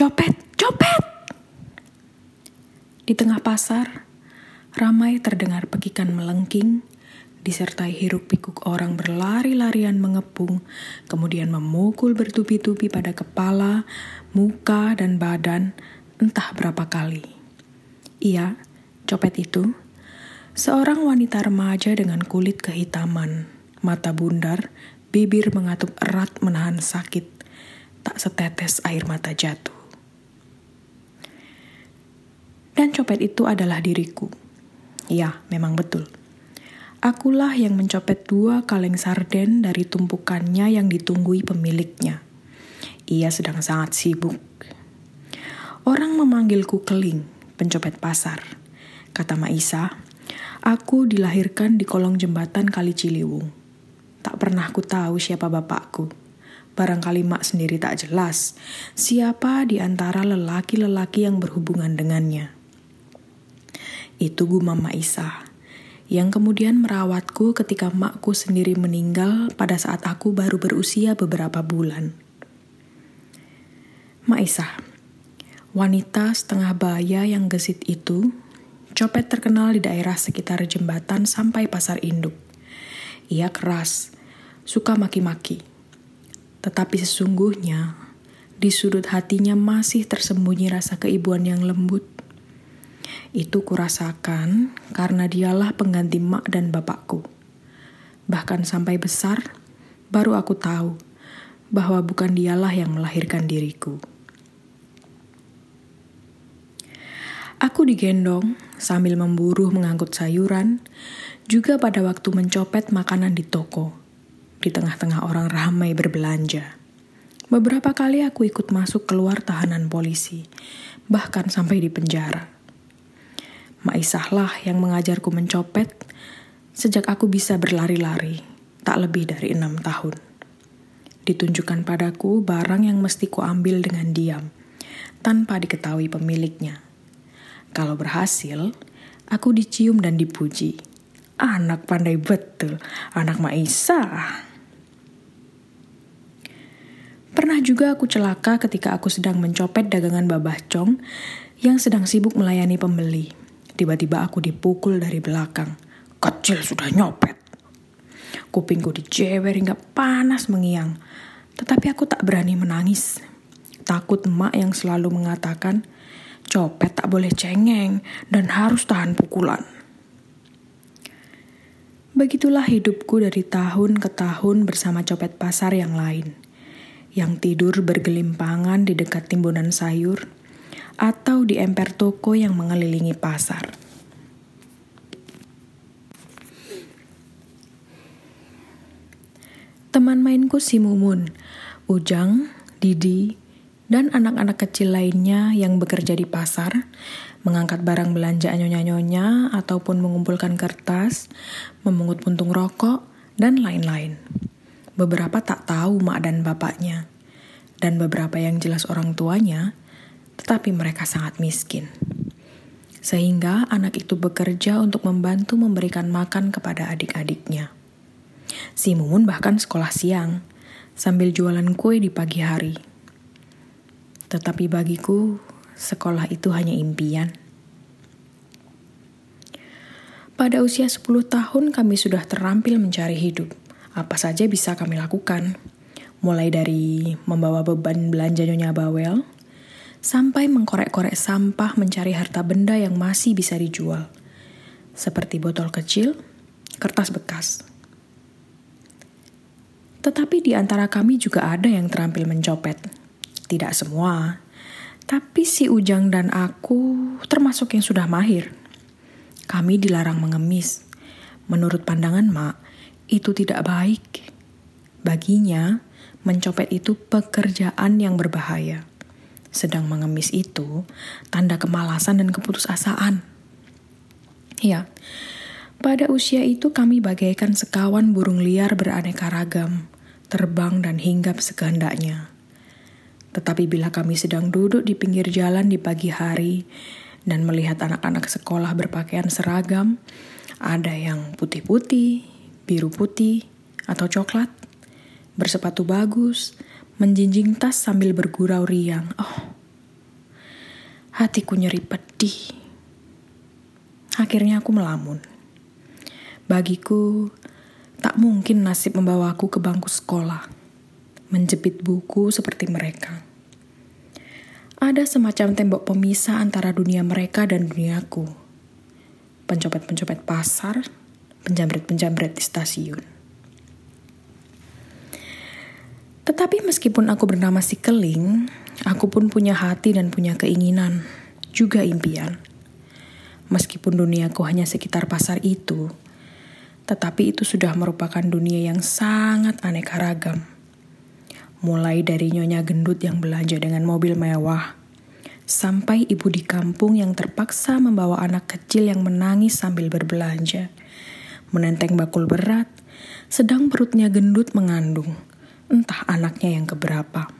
Copet, copet! Di tengah pasar, ramai terdengar pekikan melengking, disertai hiruk pikuk orang berlari-larian mengepung, kemudian memukul bertubi-tubi pada kepala, muka, dan badan entah berapa kali. Ia, copet itu, seorang wanita remaja dengan kulit kehitaman, mata bundar, bibir mengatup erat menahan sakit, tak setetes air mata jatuh. Dan copet itu adalah diriku. Ya, memang betul. Akulah yang mencopet dua kaleng sarden dari tumpukannya yang ditunggui pemiliknya. Ia sedang sangat sibuk. Orang memanggilku keling, pencopet pasar. Kata Maisa, aku dilahirkan di kolong jembatan Kali Ciliwung. Tak pernah ku tahu siapa bapakku. Barangkali mak sendiri tak jelas siapa di antara lelaki-lelaki yang berhubungan dengannya. Itu gumam Maisa, yang kemudian merawatku ketika makku sendiri meninggal pada saat aku baru berusia beberapa bulan. Maisa, wanita setengah baya yang gesit itu, copet terkenal di daerah sekitar jembatan sampai pasar induk. Ia keras, suka maki-maki. Tetapi sesungguhnya, di sudut hatinya masih tersembunyi rasa keibuan yang lembut itu kurasakan karena dialah pengganti mak dan bapakku. Bahkan sampai besar, baru aku tahu bahwa bukan dialah yang melahirkan diriku. Aku digendong sambil memburu mengangkut sayuran, juga pada waktu mencopet makanan di toko, di tengah-tengah orang ramai berbelanja. Beberapa kali aku ikut masuk keluar tahanan polisi, bahkan sampai di penjara. Maisahlah yang mengajarku mencopet sejak aku bisa berlari-lari, tak lebih dari enam tahun. Ditunjukkan padaku barang yang mesti kuambil dengan diam, tanpa diketahui pemiliknya. Kalau berhasil, aku dicium dan dipuji. Anak pandai betul, anak Maisa. Pernah juga aku celaka ketika aku sedang mencopet dagangan babah cong yang sedang sibuk melayani pembeli. Tiba-tiba aku dipukul dari belakang. Kecil sudah nyopet. Kupingku dijewer hingga panas mengiang. Tetapi aku tak berani menangis. Takut emak yang selalu mengatakan, copet tak boleh cengeng dan harus tahan pukulan. Begitulah hidupku dari tahun ke tahun bersama copet pasar yang lain. Yang tidur bergelimpangan di dekat timbunan sayur, atau di emper toko yang mengelilingi pasar. Teman mainku si Mumun, Ujang, Didi, dan anak-anak kecil lainnya yang bekerja di pasar, mengangkat barang belanja nyonya-nyonya ataupun mengumpulkan kertas, memungut puntung rokok, dan lain-lain. Beberapa tak tahu mak dan bapaknya, dan beberapa yang jelas orang tuanya tetapi mereka sangat miskin. Sehingga anak itu bekerja untuk membantu memberikan makan kepada adik-adiknya. Si Mumun bahkan sekolah siang, sambil jualan kue di pagi hari. Tetapi bagiku, sekolah itu hanya impian. Pada usia 10 tahun kami sudah terampil mencari hidup. Apa saja bisa kami lakukan. Mulai dari membawa beban belanja Nyonya Bawel, sampai mengkorek-korek sampah mencari harta benda yang masih bisa dijual, seperti botol kecil, kertas bekas. Tetapi di antara kami juga ada yang terampil mencopet. Tidak semua, tapi si Ujang dan aku termasuk yang sudah mahir. Kami dilarang mengemis. Menurut pandangan Mak, itu tidak baik. Baginya, mencopet itu pekerjaan yang berbahaya sedang mengemis itu tanda kemalasan dan keputusasaan. Ya, pada usia itu kami bagaikan sekawan burung liar beraneka ragam, terbang dan hinggap sekehendaknya. Tetapi bila kami sedang duduk di pinggir jalan di pagi hari dan melihat anak-anak sekolah berpakaian seragam, ada yang putih-putih, biru putih, atau coklat, bersepatu bagus, menjinjing tas sambil bergurau riang. Oh, Hatiku nyeri pedih. Akhirnya aku melamun. Bagiku, tak mungkin nasib membawaku ke bangku sekolah, menjepit buku seperti mereka. Ada semacam tembok pemisah antara dunia mereka dan duniaku. Pencopet-pencopet pasar, penjamret-penjamret di stasiun. Tetapi meskipun aku bernama si Keling, aku pun punya hati dan punya keinginan, juga impian. Meskipun duniaku hanya sekitar pasar itu, tetapi itu sudah merupakan dunia yang sangat aneka ragam. Mulai dari nyonya gendut yang belanja dengan mobil mewah, sampai ibu di kampung yang terpaksa membawa anak kecil yang menangis sambil berbelanja, menenteng bakul berat, sedang perutnya gendut mengandung entah anaknya yang keberapa.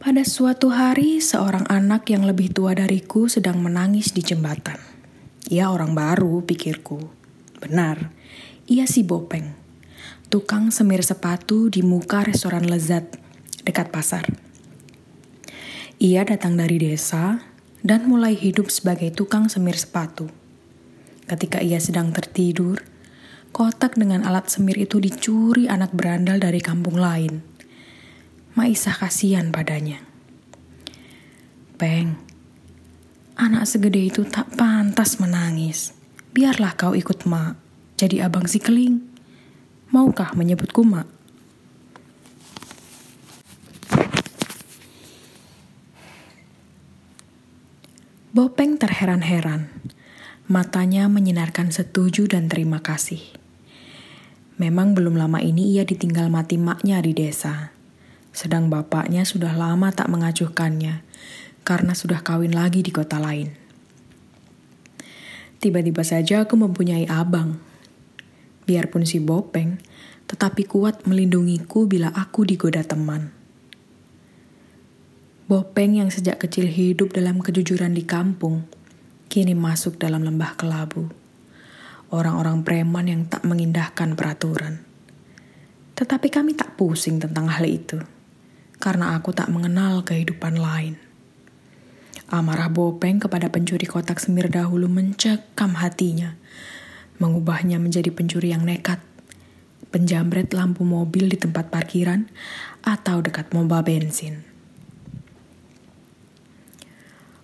Pada suatu hari, seorang anak yang lebih tua dariku sedang menangis di jembatan. Ia orang baru, pikirku. Benar, ia si Bopeng, tukang semir sepatu di muka restoran lezat dekat pasar. Ia datang dari desa dan mulai hidup sebagai tukang semir sepatu. Ketika ia sedang tertidur, kotak dengan alat semir itu dicuri anak berandal dari kampung lain. Maisah kasihan padanya. Peng, anak segede itu tak pantas menangis. Biarlah kau ikut mak, jadi abang si keling. Maukah menyebutku mak? Bopeng terheran-heran Matanya menyinarkan setuju dan terima kasih. Memang belum lama ini ia ditinggal mati maknya di desa. Sedang bapaknya sudah lama tak mengacuhkannya karena sudah kawin lagi di kota lain. Tiba-tiba saja aku mempunyai abang. Biarpun si Bopeng, tetapi kuat melindungiku bila aku digoda teman. Bopeng yang sejak kecil hidup dalam kejujuran di kampung, kini masuk dalam lembah kelabu. Orang-orang preman yang tak mengindahkan peraturan. Tetapi kami tak pusing tentang hal itu, karena aku tak mengenal kehidupan lain. Amarah Bopeng kepada pencuri kotak semir dahulu mencekam hatinya, mengubahnya menjadi pencuri yang nekat, penjamret lampu mobil di tempat parkiran, atau dekat mobil bensin.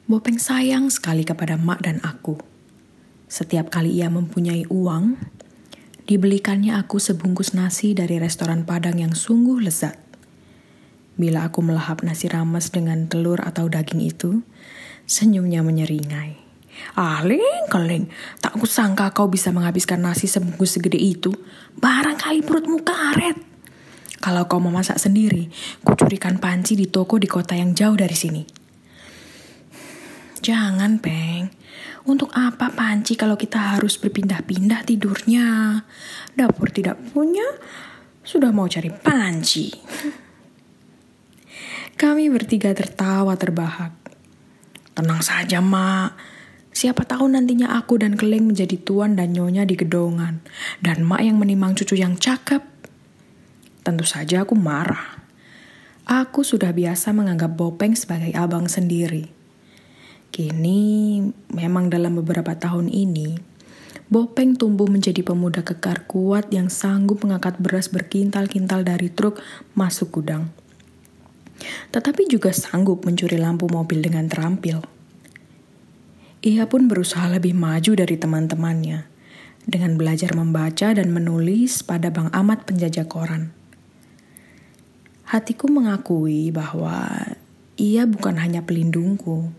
Bopeng sayang sekali kepada mak dan aku. Setiap kali ia mempunyai uang, dibelikannya aku sebungkus nasi dari restoran Padang yang sungguh lezat. Bila aku melahap nasi rames dengan telur atau daging itu, senyumnya menyeringai. Ah, Ling, keling, tak kusangka kau bisa menghabiskan nasi sebungkus segede itu. Barangkali perutmu karet. Kalau kau memasak sendiri, kucurikan panci di toko di kota yang jauh dari sini. Jangan, Peng. Untuk apa panci kalau kita harus berpindah-pindah tidurnya? Dapur tidak punya, sudah mau cari panci. Kami bertiga tertawa terbahak. Tenang saja, Mak. Siapa tahu nantinya aku dan Keling menjadi tuan dan nyonya di gedongan. Dan Mak yang menimang cucu yang cakep. Tentu saja aku marah. Aku sudah biasa menganggap Bopeng sebagai abang sendiri. Kini, memang dalam beberapa tahun ini, Bopeng tumbuh menjadi pemuda kekar kuat yang sanggup mengangkat beras berkintal-kintal dari truk masuk gudang. Tetapi juga sanggup mencuri lampu mobil dengan terampil. Ia pun berusaha lebih maju dari teman-temannya dengan belajar membaca dan menulis pada Bang Amat penjajah koran. Hatiku mengakui bahwa ia bukan hanya pelindungku,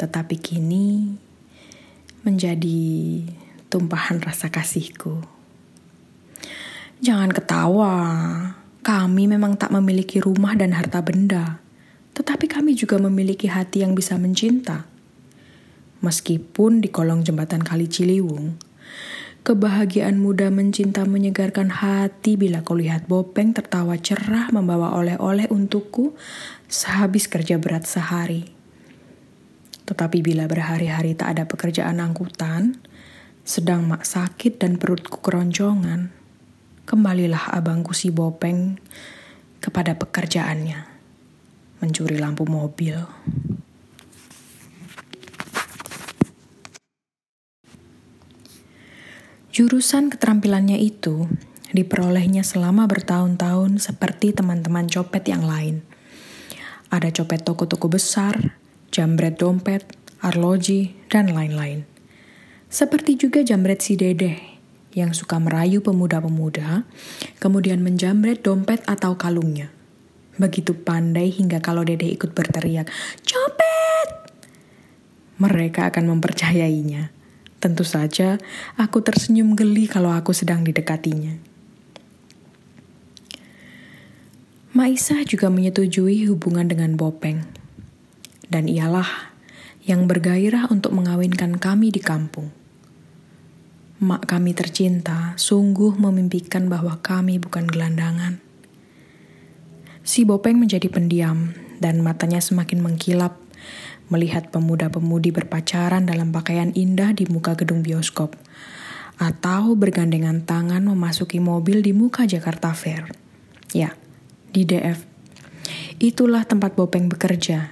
tetapi kini menjadi tumpahan rasa kasihku. Jangan ketawa, kami memang tak memiliki rumah dan harta benda, tetapi kami juga memiliki hati yang bisa mencinta. Meskipun di kolong jembatan Kali Ciliwung, kebahagiaan muda mencinta menyegarkan hati bila kau lihat Bopeng tertawa cerah membawa oleh-oleh untukku sehabis kerja berat sehari. Tetapi bila berhari-hari tak ada pekerjaan angkutan, sedang mak sakit dan perutku keroncongan, kembalilah abangku si Bopeng kepada pekerjaannya, mencuri lampu mobil. Jurusan keterampilannya itu diperolehnya selama bertahun-tahun seperti teman-teman copet yang lain. Ada copet toko-toko besar, jambret dompet, arloji, dan lain-lain. Seperti juga jambret si dedeh yang suka merayu pemuda-pemuda, kemudian menjambret dompet atau kalungnya. Begitu pandai hingga kalau dedeh ikut berteriak, Copet! Mereka akan mempercayainya Tentu saja, aku tersenyum geli kalau aku sedang didekatinya. Maisa juga menyetujui hubungan dengan Bopeng. Dan ialah yang bergairah untuk mengawinkan kami di kampung. Mak kami tercinta sungguh memimpikan bahwa kami bukan gelandangan. Si Bopeng menjadi pendiam dan matanya semakin mengkilap melihat pemuda-pemudi berpacaran dalam pakaian indah di muka gedung bioskop, atau bergandengan tangan memasuki mobil di muka Jakarta Fair. Ya, di DF. Itulah tempat Bopeng bekerja,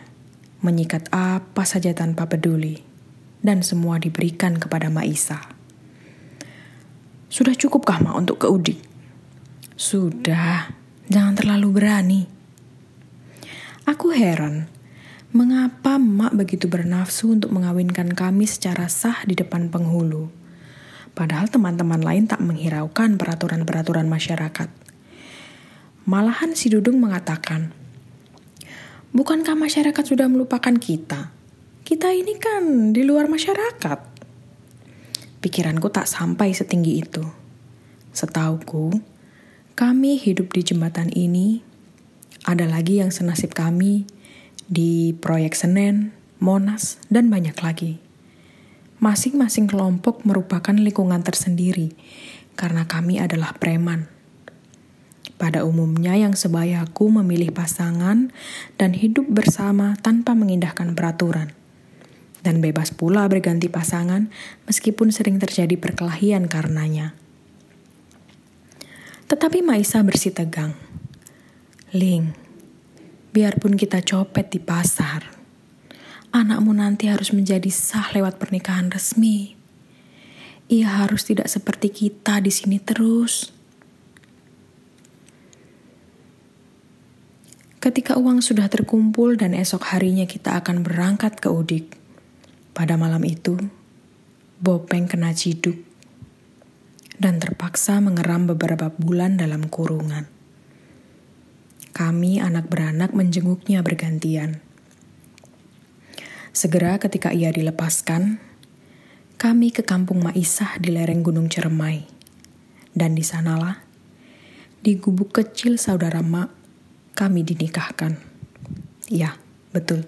menyikat apa saja tanpa peduli, dan semua diberikan kepada Maisa. Sudah cukupkah Ma untuk ke Udik? Sudah, jangan terlalu berani. Aku heran Mengapa emak begitu bernafsu untuk mengawinkan kami secara sah di depan penghulu? Padahal teman-teman lain tak menghiraukan peraturan-peraturan masyarakat. Malahan si Dudung mengatakan, Bukankah masyarakat sudah melupakan kita? Kita ini kan di luar masyarakat. Pikiranku tak sampai setinggi itu. Setauku, kami hidup di jembatan ini. Ada lagi yang senasib kami di proyek Senen, Monas, dan banyak lagi. Masing-masing kelompok merupakan lingkungan tersendiri karena kami adalah preman. Pada umumnya yang sebayaku memilih pasangan dan hidup bersama tanpa mengindahkan peraturan. Dan bebas pula berganti pasangan meskipun sering terjadi perkelahian karenanya. Tetapi Maisa bersih tegang. Ling, Biarpun kita copet di pasar, anakmu nanti harus menjadi sah lewat pernikahan resmi. Ia harus tidak seperti kita di sini terus. Ketika uang sudah terkumpul dan esok harinya kita akan berangkat ke Udik. Pada malam itu, Bopeng kena ciduk dan terpaksa mengeram beberapa bulan dalam kurungan. Kami anak beranak menjenguknya bergantian. Segera ketika ia dilepaskan, kami ke kampung Maisah di lereng Gunung Ceremai. Dan di sanalah, di gubuk kecil saudara Mak, kami dinikahkan. Ya, betul.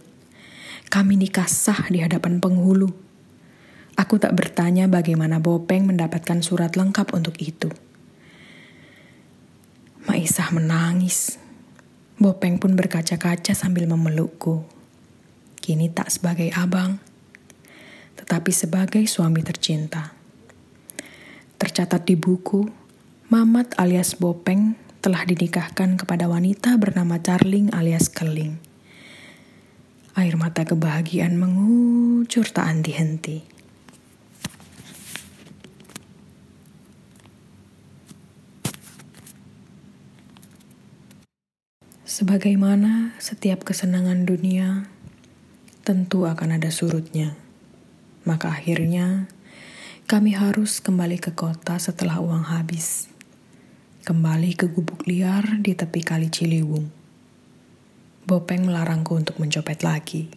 Kami nikah sah di hadapan penghulu. Aku tak bertanya bagaimana Bopeng mendapatkan surat lengkap untuk itu. Maisah menangis Bopeng pun berkaca-kaca sambil memelukku. Kini tak sebagai abang, tetapi sebagai suami tercinta. Tercatat di buku, Mamat alias Bopeng telah dinikahkan kepada wanita bernama Charling alias Keling. Air mata kebahagiaan mengucur tak henti-henti. Sebagaimana setiap kesenangan dunia, tentu akan ada surutnya. Maka akhirnya, kami harus kembali ke kota setelah uang habis. Kembali ke gubuk liar di tepi kali Ciliwung. Bopeng melarangku untuk mencopet lagi.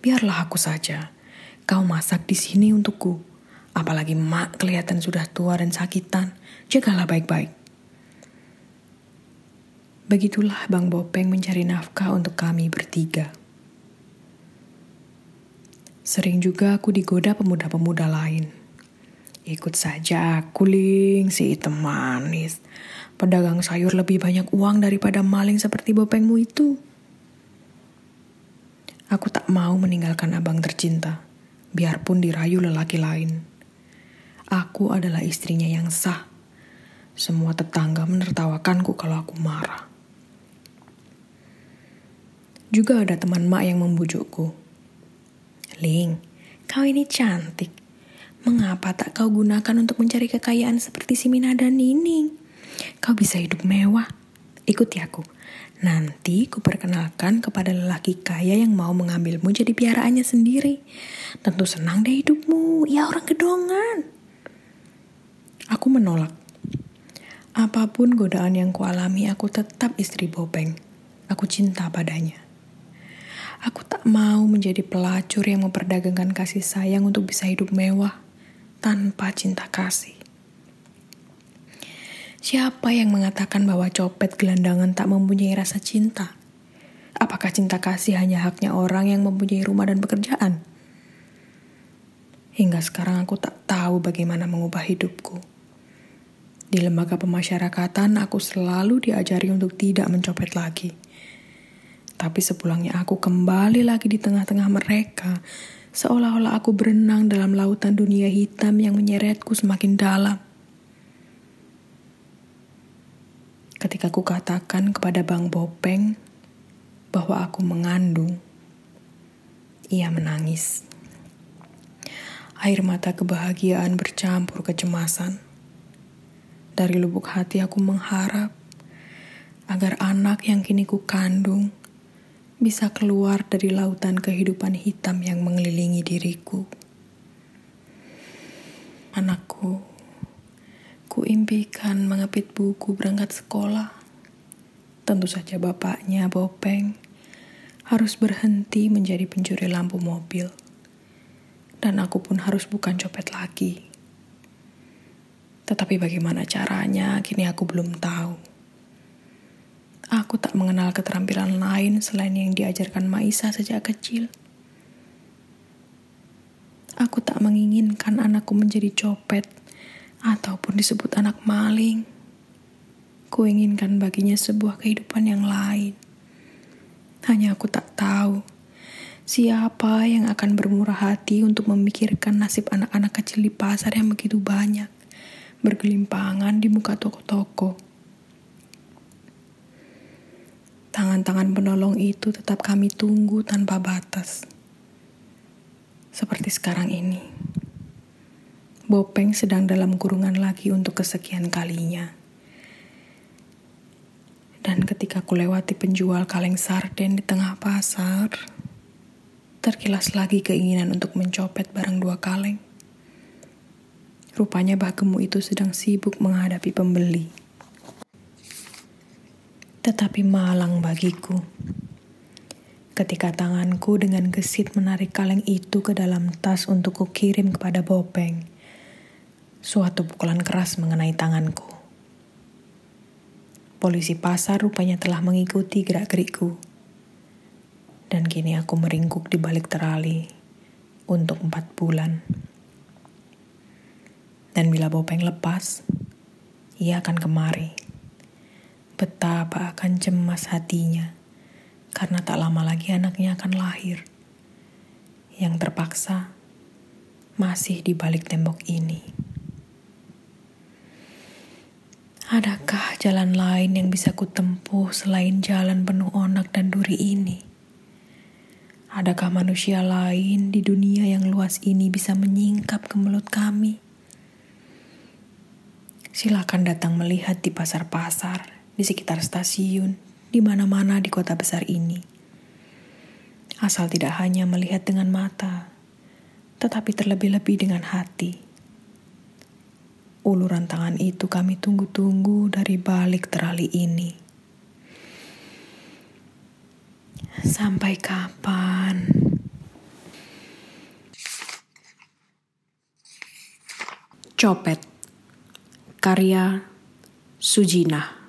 Biarlah aku saja, kau masak di sini untukku. Apalagi mak kelihatan sudah tua dan sakitan, jagalah baik-baik. Begitulah Bang Bopeng mencari nafkah untuk kami bertiga. Sering juga aku digoda pemuda-pemuda lain. Ikut saja aku, Ling, si hitam manis. Pedagang sayur lebih banyak uang daripada maling seperti Bopengmu itu. Aku tak mau meninggalkan abang tercinta, biarpun dirayu lelaki lain. Aku adalah istrinya yang sah. Semua tetangga menertawakanku kalau aku marah. Juga ada teman mak yang membujukku. Ling, kau ini cantik. Mengapa tak kau gunakan untuk mencari kekayaan seperti si Mina dan Nining? Kau bisa hidup mewah. Ikuti aku. Nanti ku perkenalkan kepada lelaki kaya yang mau mengambilmu jadi piaraannya sendiri. Tentu senang deh hidupmu, ya orang gedongan. Aku menolak. Apa pun godaan yang kualami, aku tetap istri Bopeng. Aku cinta padanya. Aku tak mau menjadi pelacur yang memperdagangkan kasih sayang untuk bisa hidup mewah tanpa cinta kasih. Siapa yang mengatakan bahwa copet gelandangan tak mempunyai rasa cinta? Apakah cinta kasih hanya haknya orang yang mempunyai rumah dan pekerjaan? Hingga sekarang aku tak tahu bagaimana mengubah hidupku. Di lembaga pemasyarakatan, aku selalu diajari untuk tidak mencopet lagi tapi sepulangnya aku kembali lagi di tengah-tengah mereka, seolah-olah aku berenang dalam lautan dunia hitam yang menyeretku semakin dalam. Ketika ku katakan kepada Bang Bopeng bahwa aku mengandung, ia menangis. Air mata kebahagiaan bercampur kecemasan. Dari lubuk hati aku mengharap agar anak yang kini ku kandung bisa keluar dari lautan kehidupan hitam yang mengelilingi diriku. Anakku, ku impikan mengepit buku berangkat sekolah. Tentu saja bapaknya, Bopeng, harus berhenti menjadi pencuri lampu mobil. Dan aku pun harus bukan copet lagi. Tetapi bagaimana caranya, kini aku belum tahu. Aku tak mengenal keterampilan lain selain yang diajarkan Maisa sejak kecil. Aku tak menginginkan anakku menjadi copet ataupun disebut anak maling. Kuinginkan baginya sebuah kehidupan yang lain. Hanya aku tak tahu siapa yang akan bermurah hati untuk memikirkan nasib anak-anak kecil di pasar yang begitu banyak, bergelimpangan di muka toko-toko Tangan-tangan penolong itu tetap kami tunggu tanpa batas. Seperti sekarang ini. Bopeng sedang dalam kurungan lagi untuk kesekian kalinya. Dan ketika ku lewati penjual kaleng sarden di tengah pasar, terkilas lagi keinginan untuk mencopet barang dua kaleng. Rupanya bahkemu itu sedang sibuk menghadapi pembeli tetapi malang bagiku. Ketika tanganku dengan gesit menarik kaleng itu ke dalam tas untuk kukirim kepada Bopeng, suatu pukulan keras mengenai tanganku. Polisi pasar rupanya telah mengikuti gerak-gerikku. Dan kini aku meringkuk di balik terali untuk empat bulan. Dan bila Bopeng lepas, ia akan kemari Betapa akan cemas hatinya karena tak lama lagi anaknya akan lahir. Yang terpaksa masih di balik tembok ini. Adakah jalan lain yang bisa kutempuh selain jalan penuh onak dan duri ini? Adakah manusia lain di dunia yang luas ini bisa menyingkap ke mulut kami? Silakan datang melihat di pasar-pasar di sekitar stasiun, di mana-mana di kota besar ini. Asal tidak hanya melihat dengan mata, tetapi terlebih-lebih dengan hati. Uluran tangan itu kami tunggu-tunggu dari balik terali ini. Sampai kapan? Copet Karya Sujinah